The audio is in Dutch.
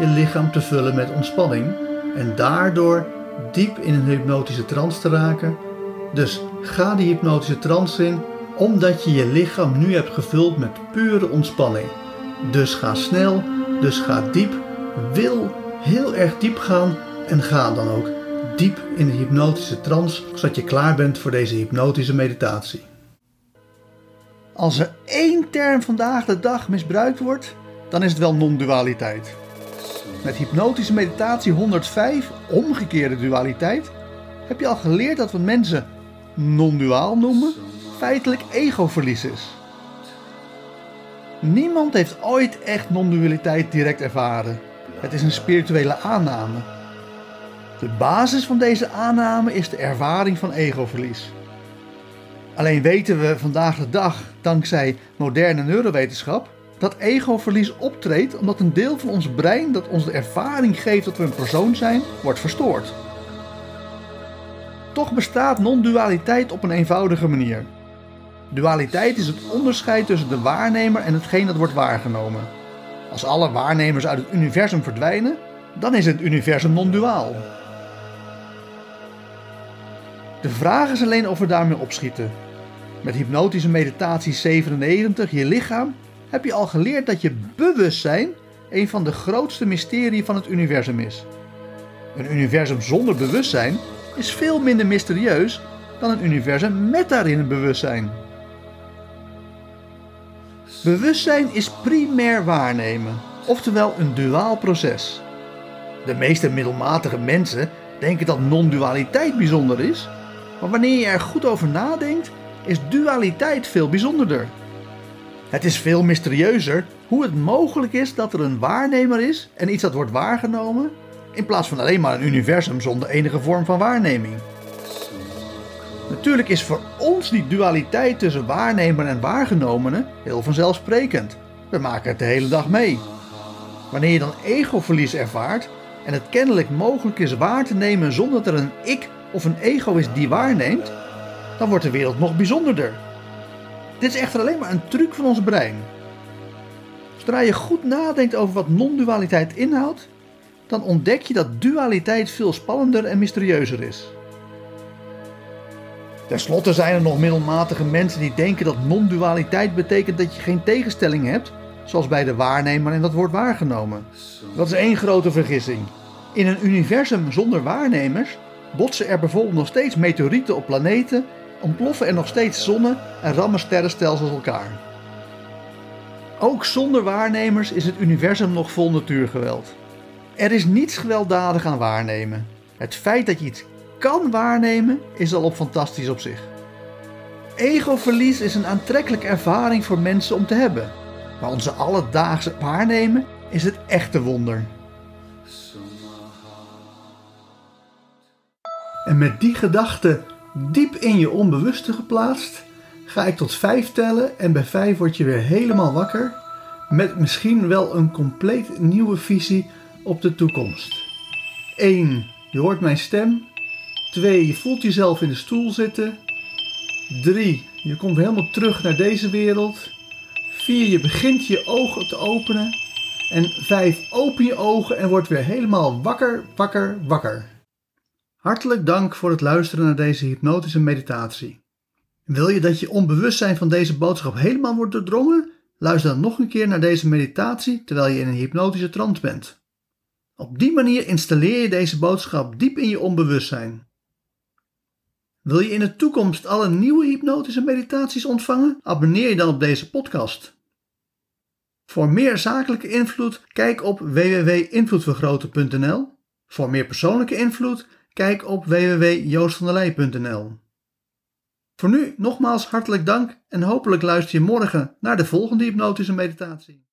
je lichaam te vullen met ontspanning. En daardoor diep in een hypnotische trance te raken. Dus ga die hypnotische trance in, omdat je je lichaam nu hebt gevuld met pure ontspanning. Dus ga snel, dus ga diep. Wil heel erg diep gaan en ga dan ook diep in de hypnotische trance, zodat je klaar bent voor deze hypnotische meditatie. Als er één term vandaag de dag misbruikt wordt, dan is het wel non-dualiteit. Met hypnotische meditatie 105, omgekeerde dualiteit, heb je al geleerd dat wat mensen non-duaal noemen, feitelijk egoverlies is. Niemand heeft ooit echt non-dualiteit direct ervaren. Het is een spirituele aanname. De basis van deze aanname is de ervaring van egoverlies. Alleen weten we vandaag de dag, dankzij moderne neurowetenschap, dat egoverlies optreedt omdat een deel van ons brein dat ons de ervaring geeft dat we een persoon zijn, wordt verstoord. Toch bestaat non-dualiteit op een eenvoudige manier. Dualiteit is het onderscheid tussen de waarnemer en hetgeen dat wordt waargenomen. Als alle waarnemers uit het universum verdwijnen, dan is het universum non-duaal. De vraag is alleen of we daarmee opschieten. Met hypnotische meditatie 97, je lichaam, heb je al geleerd dat je bewustzijn een van de grootste mysterieën van het universum is. Een universum zonder bewustzijn is veel minder mysterieus dan een universum met daarin een bewustzijn. Bewustzijn is primair waarnemen, oftewel een duaal proces. De meeste middelmatige mensen denken dat non-dualiteit bijzonder is, maar wanneer je er goed over nadenkt, is dualiteit veel bijzonderder. Het is veel mysterieuzer hoe het mogelijk is dat er een waarnemer is en iets dat wordt waargenomen, in plaats van alleen maar een universum zonder enige vorm van waarneming. Natuurlijk is voor ons die dualiteit tussen waarnemer en waargenomene heel vanzelfsprekend. We maken het de hele dag mee. Wanneer je dan egoverlies ervaart en het kennelijk mogelijk is waar te nemen zonder dat er een ik of een ego is die waarneemt, dan wordt de wereld nog bijzonderder. Dit is echter alleen maar een truc van ons brein. Zodra je goed nadenkt over wat non-dualiteit inhoudt, dan ontdek je dat dualiteit veel spannender en mysterieuzer is. Ten slotte zijn er nog middelmatige mensen die denken dat non-dualiteit betekent dat je geen tegenstelling hebt, zoals bij de waarnemer en dat wordt waargenomen. Dat is één grote vergissing. In een universum zonder waarnemers botsen er bijvoorbeeld nog steeds meteorieten op planeten, ontploffen er nog steeds zonnen en rammen sterrenstelsels elkaar. Ook zonder waarnemers is het universum nog vol natuurgeweld. Er is niets gewelddadig aan waarnemen. Het feit dat je iets kan waarnemen is al op fantastisch op zich. Egoverlies is een aantrekkelijke ervaring voor mensen om te hebben. Maar onze alledaagse waarnemen is het echte wonder. En met die gedachte diep in je onbewuste geplaatst, ga ik tot vijf tellen en bij vijf word je weer helemaal wakker met misschien wel een compleet nieuwe visie op de toekomst. 1. Je hoort mijn stem. 2. Je voelt jezelf in de stoel zitten. 3. Je komt helemaal terug naar deze wereld. 4. Je begint je ogen te openen. En 5. Open je ogen en word weer helemaal wakker, wakker, wakker. Hartelijk dank voor het luisteren naar deze hypnotische meditatie. Wil je dat je onbewustzijn van deze boodschap helemaal wordt doordrongen? Luister dan nog een keer naar deze meditatie terwijl je in een hypnotische trance bent. Op die manier installeer je deze boodschap diep in je onbewustzijn. Wil je in de toekomst alle nieuwe hypnotische meditaties ontvangen? Abonneer je dan op deze podcast. Voor meer zakelijke invloed, kijk op www.invloedvergroten.nl. Voor meer persoonlijke invloed, kijk op www.joostvandelij.nl. Voor nu nogmaals hartelijk dank en hopelijk luister je morgen naar de volgende hypnotische meditatie.